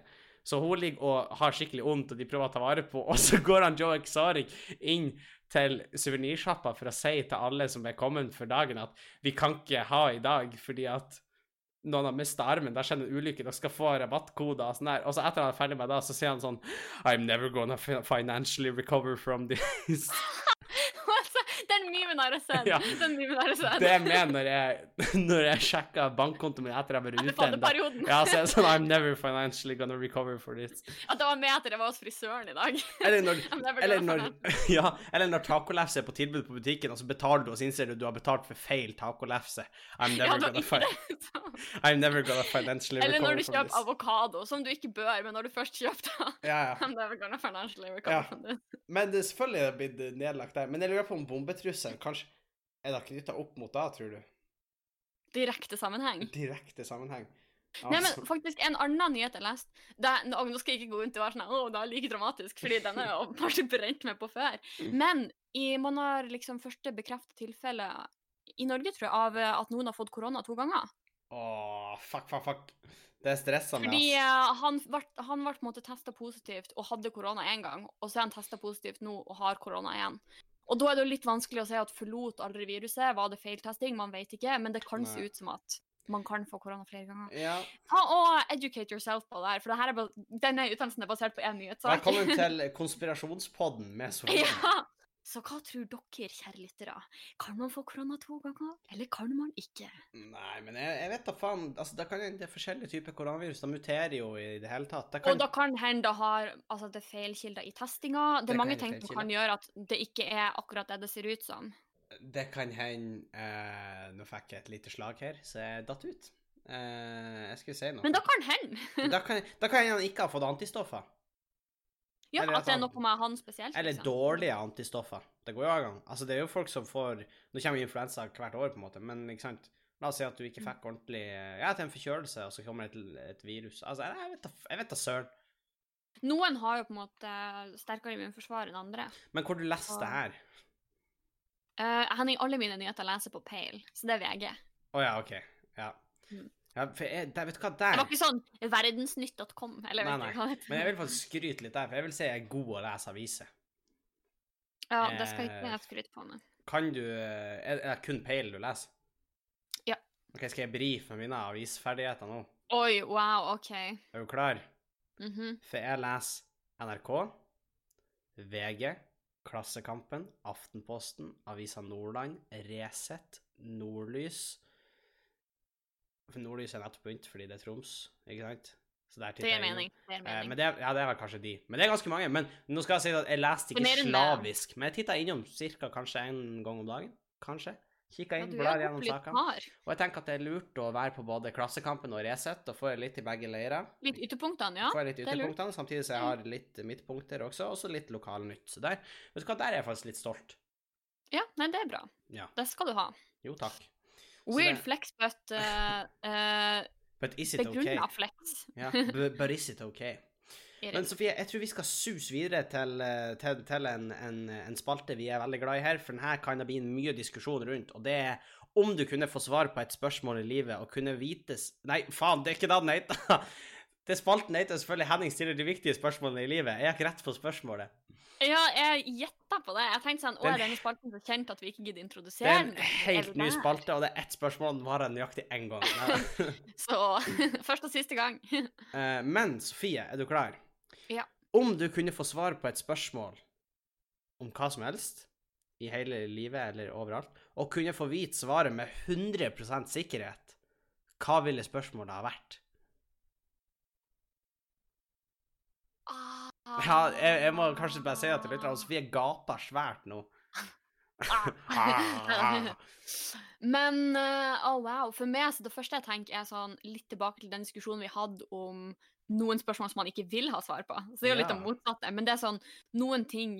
Så hun ligger og har skikkelig vondt, og de prøver å ta vare på Og så går han Joe Exotic inn til suvenirsjappa for å si til alle som er kommet for dagen, at vi kan ikke ha i dag fordi at noen har mista armen, det har skjedd en ulykke, dere skal få rabattkoder og sånn der. Og så etter han er ferdig med det, så sier han sånn I'm never gonna financially recover from this. [LAUGHS] Den memen har jeg sett. Ja. Den memen har jeg sett. Det er med når jeg, [LAUGHS] når jeg sjekker bankkontoen min etter jeg har vært fadderperioden. Ja, så er sånn I'm never financially gonna recover for this. At det var med etter jeg var hos frisøren i dag. [LAUGHS] Eller når, [LAUGHS] I'm never eller når, ja, eller når tacolefse er på tilbud på butikken, og så betaler du, og så innser du at du har betalt for feil tacolefse. I'm Ja, never, det gonna, financially recover for this I'm never gonna financially Eller når du kjøper avokado, som du ikke bør, men når du først kjøper det Ja, ja. I'm never gonna financially recover Ja. from this. Men det, selvfølgelig er det blitt nedlagt der. Men jeg lurer på om bombetrusselen kanskje Er det knytta opp mot det, tror du? Direkte sammenheng. Direkte sammenheng. Nei, Altså, men faktisk En annen nyhet jeg leste Nå skal jeg ikke gå rundt og være sånn Å, det er like dramatisk, fordi den har jo [LAUGHS] kanskje brent meg på før. Mm. Men i, man har liksom første bekreftet tilfelle i Norge, tror jeg, av eh, at noen har fått korona to ganger. Åh, fuck, fuck, fuck. Det er stressende, Fordi ass. eh, han ble, han ble på en måte testa positivt og hadde korona én gang, og så er han testa positivt nå og har korona igjen. Og da er det jo litt vanskelig å si at forlot aldri viruset, var det feiltesting, man vet ikke, men det kan se ut som at man kan få korona flere ganger. Ja. Ta og educate yourself på det her, for det her er denne utdannelsen er basert på én nyhetssak. Velkommen [LAUGHS] til konspirasjonspodden med [LAUGHS] Sofie. ja. Så hva tror dere, kjære lyttere? Kan man få korona to ganger, eller kan man ikke? Nei, men jeg, jeg vet da faen. Altså, det kan det er forskjellige typer koronavirus. De muterer jo i det hele tatt. Det kan, Og da kan hende det har altså det er feilkilder i testinga. Det Det er mange ting som kan gjøre at det ikke er akkurat det det ser ut som. det kan hende eh, Nå fikk jeg et lite slag her, så jeg datt ut. Eh, jeg skulle si noe. Men da kan hende. da kan, da kan han ikke ha fått antistoffer. Ja, Eller at det er noe med han spesielt. Eller liksom. dårlige antistoffer. Det går jo gang. Altså, det er jo folk som får Nå kommer influensa hvert år, på en måte, men ikke sant? La oss si at du ikke fikk ordentlig Ja, til en forkjølelse, og så kommer det et, et virus. Altså, jeg vet da søren. Noen har jo på en måte sterkere immunforsvar enn andre. Men hvor du leste det her? Uh, Henning, alle mine nyheter leser på Pale, så det er VG. Å ja, OK. Ja. Mm. Ja for jeg, der, vet du hva, Det var ikke sånn verdensnytt.com, eller Nei, nei. hva. Men jeg vil faktisk skryte litt der, for jeg vil si jeg er god å lese aviser. Ja, det skal ikke Eh, jeg skryte på meg. Kan du Er det kun Pale du leser? Ja. OK, skal jeg brife med mine avisferdigheter nå? Oi, wow, OK. Er du klar? Mhm. For jeg leser NRK, VG, Klassekampen, Aftenposten, Avisa Nordland, Resett, Nordlys Nordlys er nettopp begynt fordi det er Troms, ikke sant? Så der Det gir mening. Det gir Eh, mening. men det, ja, det er vel kanskje de. Men det er ganske mange. Men nå skal jeg si at jeg leste ikke slavisk. Men jeg titta innom cirka kanskje en gang om dagen. Kanskje. Kikka inn, ja, blar gjennom sakene. Og jeg tenker at det er lurt å være på både Klassekampen og Resett, og få litt i begge leirer. Litt ytterpunktene, ja. Får litt er ytterpunktene, samtidig som jeg har litt midtpunkter også, og så litt lokalnytt. Så der, vet du hva, der er jeg faktisk litt stolt. Ja, nei, det er bra. Ja. Det skal du ha. Jo, takk. Weird det- flex, but uh, [LAUGHS] uh, But is it okay? flex. yeah, [LAUGHS] but, but is it okay? Men. Sofie, jeg tror vi skal suse videre til, eh, til, til en, en, en spalte vi er veldig glad i her, for den her kan det bli mye diskusjon rundt, og det er om du kunne få svar på et spørsmål i livet og kunne vites Nei, faen, det er ikke det den heter! [LAUGHS] Det spalten heter selvfølgelig 'Henning stiller de viktige spørsmålene i livet'. Jeg gikk rett på spørsmålet. Ja, jeg gjetta på det. Jeg tenkte sånn, å, er denne spalten så kjent at vi ikke gidder introdusere den? Det er en helt ny spalte, og det er ett spørsmål, den varer nøyaktig én gang. [LAUGHS] Så [LAUGHS] første og siste gang. [LAUGHS] Eh, Men Sofie, er du klar? Ja. Om du kunne få svar på et spørsmål om hva som helst, i hele livet eller overalt, og kunne få vite svaret med 100% sikkerhet, hva ville spørsmålet ha vært? Ja, jeg, jeg må kanskje bare si det til lytterne, Sofie gaper svært nå. Ah. [LAUGHS] Men eh, oh wow. For meg så det første jeg tenker, er sånn litt tilbake til den diskusjonen vi hadde om noen spørsmål som man ikke vil ha svar på. Så det er jo litt av det motsatte. Men det er sånn noen ting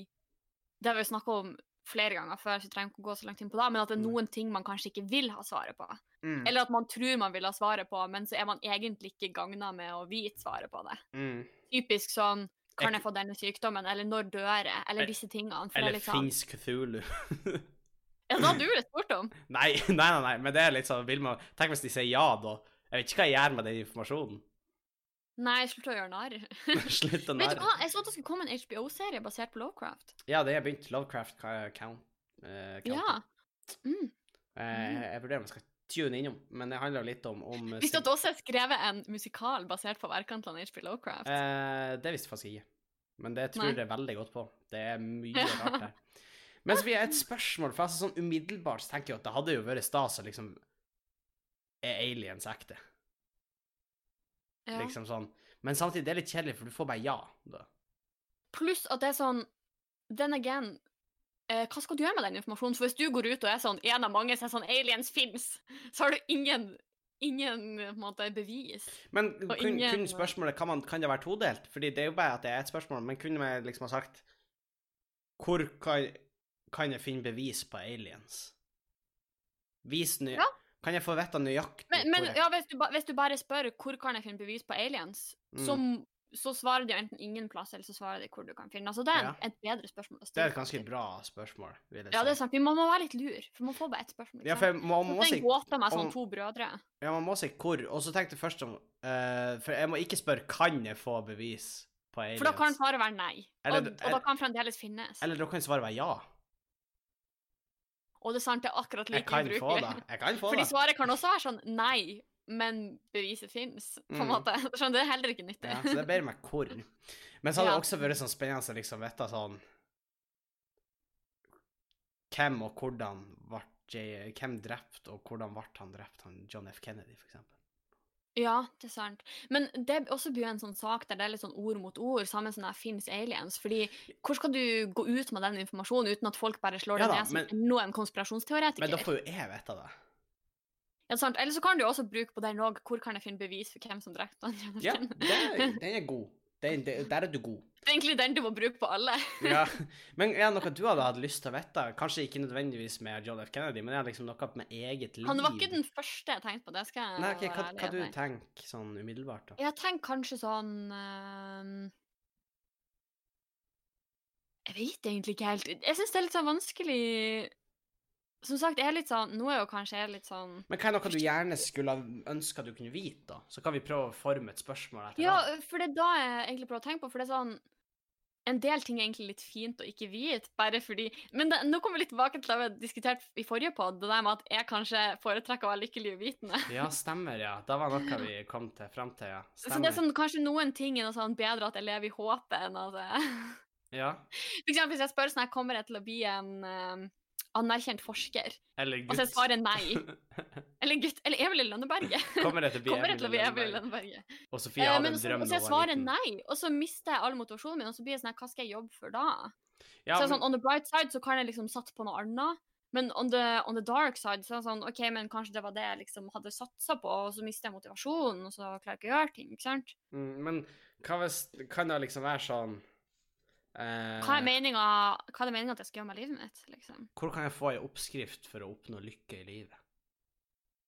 Det har vi snakka om flere ganger før, så vi trenger ikke å gå så langt inn på det, men at det er Mm. noen ting man kanskje ikke vil ha svaret på. Mm. Eller at man tror man vil ha svaret på, men så er man egentlig ikke gagna med å vite svaret på det. Mm. Typisk sånn Kan Jeg- få denne sykdommen? Eller når dør jeg? Eller Eller- disse tingene. Eller liksom... sånn, fins Cthulhu? Ja, det hadde du vel spurt om. [LAUGHS] nei, nei, nei, nei, men det er litt sånn man, Tenk hvis de sier ja, da. Jeg vet ikke hva jeg gjør med den informasjonen. Nei, slutt å gjøre narr. [LAUGHS] Slutt å [LAUGHS] Vet du hva, jeg så at det skulle komme en HBO-serie basert på Lovecraft. Ja, det er begynt. Lovecraft count. eh, Ja. Mm. Uh, jeg vurderer om jeg skal tune innom, men det handler litt om, om eh, Visste du at det også er skrevet en musikal basert på verkene til H.P. Lovecraft? Eh, det visste faktisk ikke. Men det tror Nei. jeg veldig godt på. Det er mye rart her. [LAUGHS] Men så vil jeg et spørsmål, for altså sånn umiddelbart så tenker jeg at det hadde jo vært stas å liksom Er aliens ekte? Ja. Liksom sånn. Men samtidig, det er litt kjedelig, for du får bare ja. da. Pluss at det er sånn Then again Hva skal du gjøre med den informasjonen? For hvis du går ut og er sånn en av mange som er sånn aliens fins, så har du ingen Ingen måte, bevis. Men kun, ingen- kun spørsmålet kan, man, kan det være todelt? Fordi det er jo bare at det er et spørsmål, men kunne vi liksom ha sagt Hvor kan, kan jeg finne bevis på aliens? Vis nøy... Ja. Kan jeg få vite nøyaktig Men, men hvor jeg- ja, hvis, du hvis du bare spør hvor kan jeg finne bevis på aliens, Mm. så svarer de enten ingen plass, eller så svarer de hvor du kan finne. Altså, det er Ja. et bedre spørsmål å Det er et ganske bra spørsmål, vil jeg si. Ja, det er sant. Vi må, må være litt lur, for man får bare ett spørsmål. Ja, for man, jeg man, må det si, gåta med sånn to brødre. ja, man må si hvor, og så tenkte jeg først om uh, For jeg må ikke spørre kan jeg få bevis på aliens. For da kan svaret være nei. Eller- og, og da kan fremdeles finnes. Eller da kan svaret være ja. Og det er sant, det er akkurat Jeg like kan få ubrukelig. det. Jeg kan få [LAUGHS] Fordi svaret kan også være sånn nei, men beviset fins, på en Mm. måte. [LAUGHS] Skjønner, det er heller ikke nyttig. Ja, så det ber meg hvor. Men så hadde det også vært sånn spennende å liksom vite sånn Hvem og hvordan ble J- Hvem drept, og hvordan ble han drept, han John F. Kennedy, eksempel. Ja, det er sant. Men det også blir en sånn sak der det er litt sånn ord mot ord, sammen som det fins aliens. Fordi hvor skal du gå ut med den informasjonen uten at folk bare slår Ja det ned som men- enda konspirasjonsteoretiker? Men da får jo jeg vite det. Ja, sant? Eller så kan du også bruke på den òg hvor kan jeg finne bevis for hvem som drepte han? [LAUGHS] Ja, den er god. Den, der er du god. Det er egentlig den du må bruke på alle. [LAUGHS] Ja. Men er det noe du hadde hatt lyst til å vite? Kanskje ikke nødvendigvis med John F. Kennedy, men er det liksom noe med eget liv? Han var ikke den første jeg tenkte på. det skal jeg Nei, okay, hva, hva du tenker sånn umiddelbart, da? Jeg tenker kanskje sånn ehm, Jeg vet egentlig ikke helt. Jeg syns det er litt sånn vanskelig Som sagt, jeg er litt sånn Nå er jo kanskje jeg litt sånn Men hva er noe du gjerne skulle ønska du kunne vite, da? Så kan vi prøve å forme et spørsmål etter Ja, det. for det er da jeg egentlig prøver å tenke på, for det er sånn En del ting er egentlig litt fint å ikke vite, bare fordi Men det, nå kommer vi litt tilbake til det vi har diskutert i forrige pod, det der med at jeg kanskje foretrekker å være lykkelig uvitende. Ja, [LAUGHS] stemmer, ja. Det var noe vi kom til fram til, ja. Så det er sånn, kanskje noen ting er noe sånn bedre at jeg lever i håpet enn at jeg Ja. [LAUGHS] For eksempel hvis jeg spør sånn her, kommer jeg til å bli en eh, anerkjent forsker? Eller Og så er svarer nei. [LAUGHS] Eller gutt, eller Emil Lønneberget. [LAUGHS] Kommer det til å bli Emil i Lønneberget? Og Sofie Eh, hadde en så, drøm og så da hun var liten. nei, og så mister jeg all motivasjonen min, og så blir jeg sånn hva skal jeg jobbe for da? Ja, så er det men, sånn, on the bright side så kan jeg liksom satse på noe annet, men on the, on the dark side så er det sånn, ok, men kanskje det var det jeg liksom hadde satsa på, og så mister jeg motivasjonen, og så klarer jeg ikke å gjøre ting, ikke sant? mm, men hva hvis Kan det liksom være sånn eh, Hva er meninga, at jeg skal gjøre med livet mitt, liksom? Hvor kan jeg få ei oppskrift for å oppnå lykke i livet?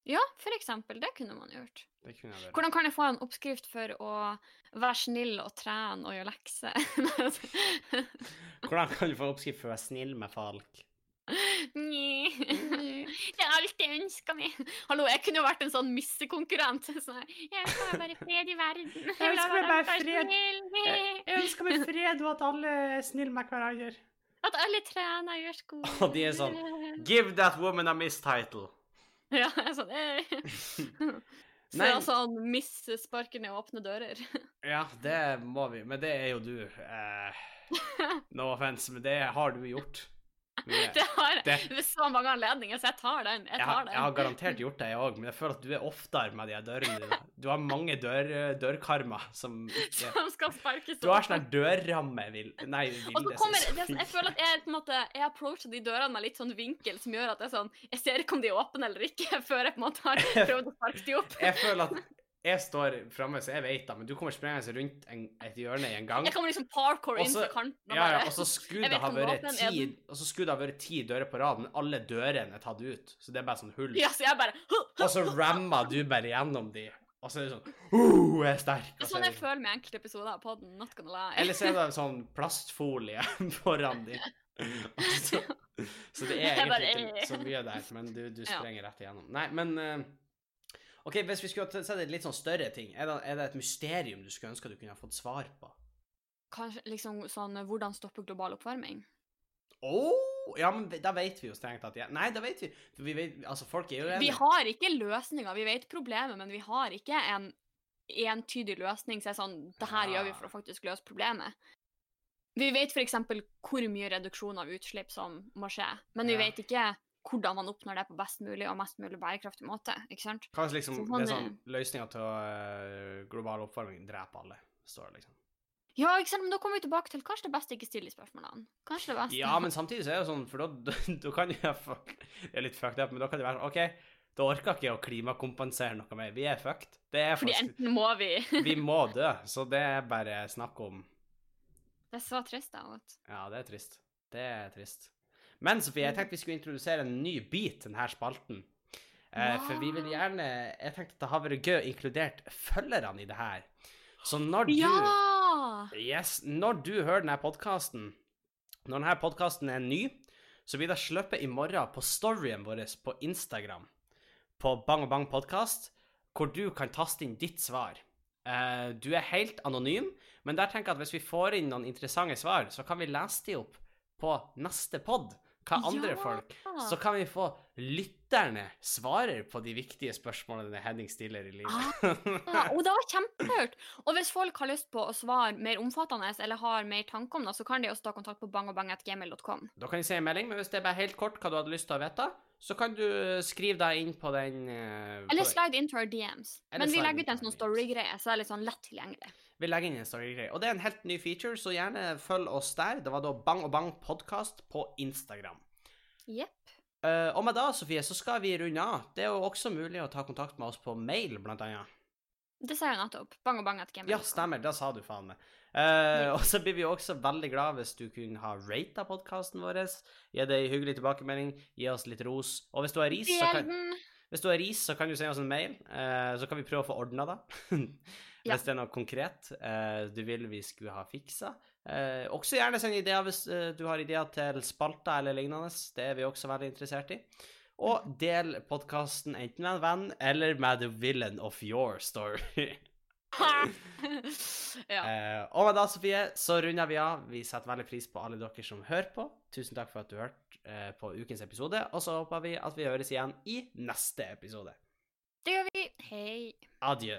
Ja, for eksempel, det kunne man gjort. Det kunne jeg. Hvordan kan jeg få en oppskrift for å være snill og trene og gjøre lekser? Hvordan kan du få oppskrift for å være snill med folk? [LAUGHS] Nji. [LAUGHS] Det er alt jeg ønsker meg. Hallo, jeg kunne jo vært en sånn missekonkurrent. [LAUGHS] Sånn jeg ønsker bare fred i verden. Jeg [LAUGHS] jeg ønsker meg bare fred. Jeg ønsker meg fred, og at alle er snille med hverandre. At alle trener og gjør skole. Og de er sånn, Give that woman a miss title. Ja, jeg er sånn eh. Så Nei. det er sånn miss sparker ned åpne dører. Ja, det må vi, men det er jo du. Eh, no offense, men det har du gjort. Mye. [LAUGHS] Det har Det- ved så mange anledninger, så jeg tar den. Jeg Jeg tar den. jeg har garantert gjort det, jeg òg, men jeg føler at du er oftere med de dørene dine. Du har mange dør, dørkarmer som [LAUGHS] ikke Som skal sparkes Du har opp. sånn dørramme, vil Nei, så kommer det, Jeg føler at jeg på en måte Jeg approacher de dørene med litt sånn vinkel som gjør at jeg sånn Jeg ser ikke om de er åpne eller ikke, [LAUGHS] før jeg på en måte har prøvd å sparke de opp. Jeg føler at jeg står framme, så jeg vet det, men du kommer sprengende rundt en, et hjørne i en gang. Jeg kommer liksom parkour inn fra kanten Ja, ja, og så [LAUGHS] skulle det ha vært ti. Og så skulle det ha vært ti dører på rad, men alle dørene er tatt ut. Så det er bare sånn hull. Ja, så jeg bare [LAUGHS] Og så rammer du bare gjennom de. Og så er det sånn uh, jeg er sterk. Det er sånn jeg føler med enkelte episoder av podden. Not gonna lie. eller så er det [LAUGHS] sånn plastfolie foran de. Så, så det er egentlig ikke eh. så mye der, men du, du sprenger rett igjennom. Nei, men eh, OK, hvis vi skulle sett en litt sånn større ting, er det, er det et mysterium du skulle ønske du kunne ha fått svar på? Kanskje liksom sånn Hvordan stoppe global oppvarming? Oh, ja, men da vet vi jo strengt tatt ja. Nei, da vet vi. Vi vet, altså, folk er jo Vi har ikke løsninger. Vi vet problemet, men vi har ikke en entydig løsning. Så er sånn Det her Ja. gjør vi for å faktisk løse problemet. Vi vet f.eks. hvor mye reduksjon av utslipp som må skje, men vi Ja. vet ikke hvordan man oppnår det på best mulig og mest mulig bærekraftig måte. ikke sant? Hva er liksom, Så det er sånn, sånn løsninga til uh, global oppvarming dreper alle, står det liksom. Ja, ikke sant? Men da kommer vi tilbake til kanskje det beste ikke stille spørsmålene. Kanskje det beste. Ja, men samtidig så er det sånn, for da, da, [LAUGHS] da kan jo Det er litt fucked up, men da kan det være sånn OK, da orker ikke å klimakompensere noe mer. Vi er fucked. Det er Fordi faktisk enten må vi [LAUGHS] Vi må dø, så det er bare snakk om Det er så trist, da. vet. Ja, det er trist. Det er trist. Men Sofie, jeg tenkte vi skulle introdusere en ny bit til denne spalten. Eh, For vi vil gjerne Jeg tenkte at det har vært gøy å inkludert følgerne i det her. Så når du Ja! Yes, når du hører denne podkasten, når denne podkasten er ny, så blir det sluppet i morgen på storyen vår på Instagram, på Bang Bang podkast, hvor du kan taste inn ditt svar. Eh, du er helt anonym, men der tenker jeg at hvis vi får inn noen interessante svar, så kan vi lese de opp på neste pod. Hva andre Ja. folk Så kan vi få lytterne svarer på de viktige spørsmålene Henning stiller i livet. Ah, og det var kjempelurt. Og hvis folk har lyst på å svare mer omfattende eller har mer tanker om det, så kan de også ta kontakt på bangobang.gmail.com. Da kan de si en melding, men hvis det er bare helt kort hva du hadde lyst til å vite, så kan du skrive deg inn på den uh, Eller slide into our DMs. Eller Men vi legger ut en sånn storygreie, så det er litt sånn lett tilgjengelig. Vi legger inn en storygreie. Og det er en helt ny feature, så gjerne følg oss der. Det var da Bang og Bang podkast på Instagram. Jepp. Uh, og med da, Sofie, så skal vi runde av. Det er jo også mulig å ta kontakt med oss på mail, blant annet. Det sa jeg nettopp. Bang og bang at gamet. Ja, stemmer, det sa du faen meg. Eh, og så blir vi også veldig glad hvis du kunne ha rata podkasten vår. Gi det en hyggelig tilbakemelding, gi oss litt ros. Og hvis du har ris, så kan, hvis du har ris, så kan du sende oss en mail, Uh, så kan vi prøve å få ordna det. [LAUGHS] Ja. Hvis det er noe konkret eh, du vil vi skulle ha fiksa. Eh, også gjerne send ideer hvis eh, du har ideer til spalter eller lignende. Det er vi også veldig interessert i. Og del podkasten enten med en venn eller med the villain of your story. [LAUGHS] ja. Eh, og med det, Sofie, så runder vi av. Vi setter veldig pris på alle dere som hører på. Tusen takk for at du hørte eh, på ukens episode, og så håper vi at vi høres igjen i neste episode. Det gjør vi. Hei. Adjø.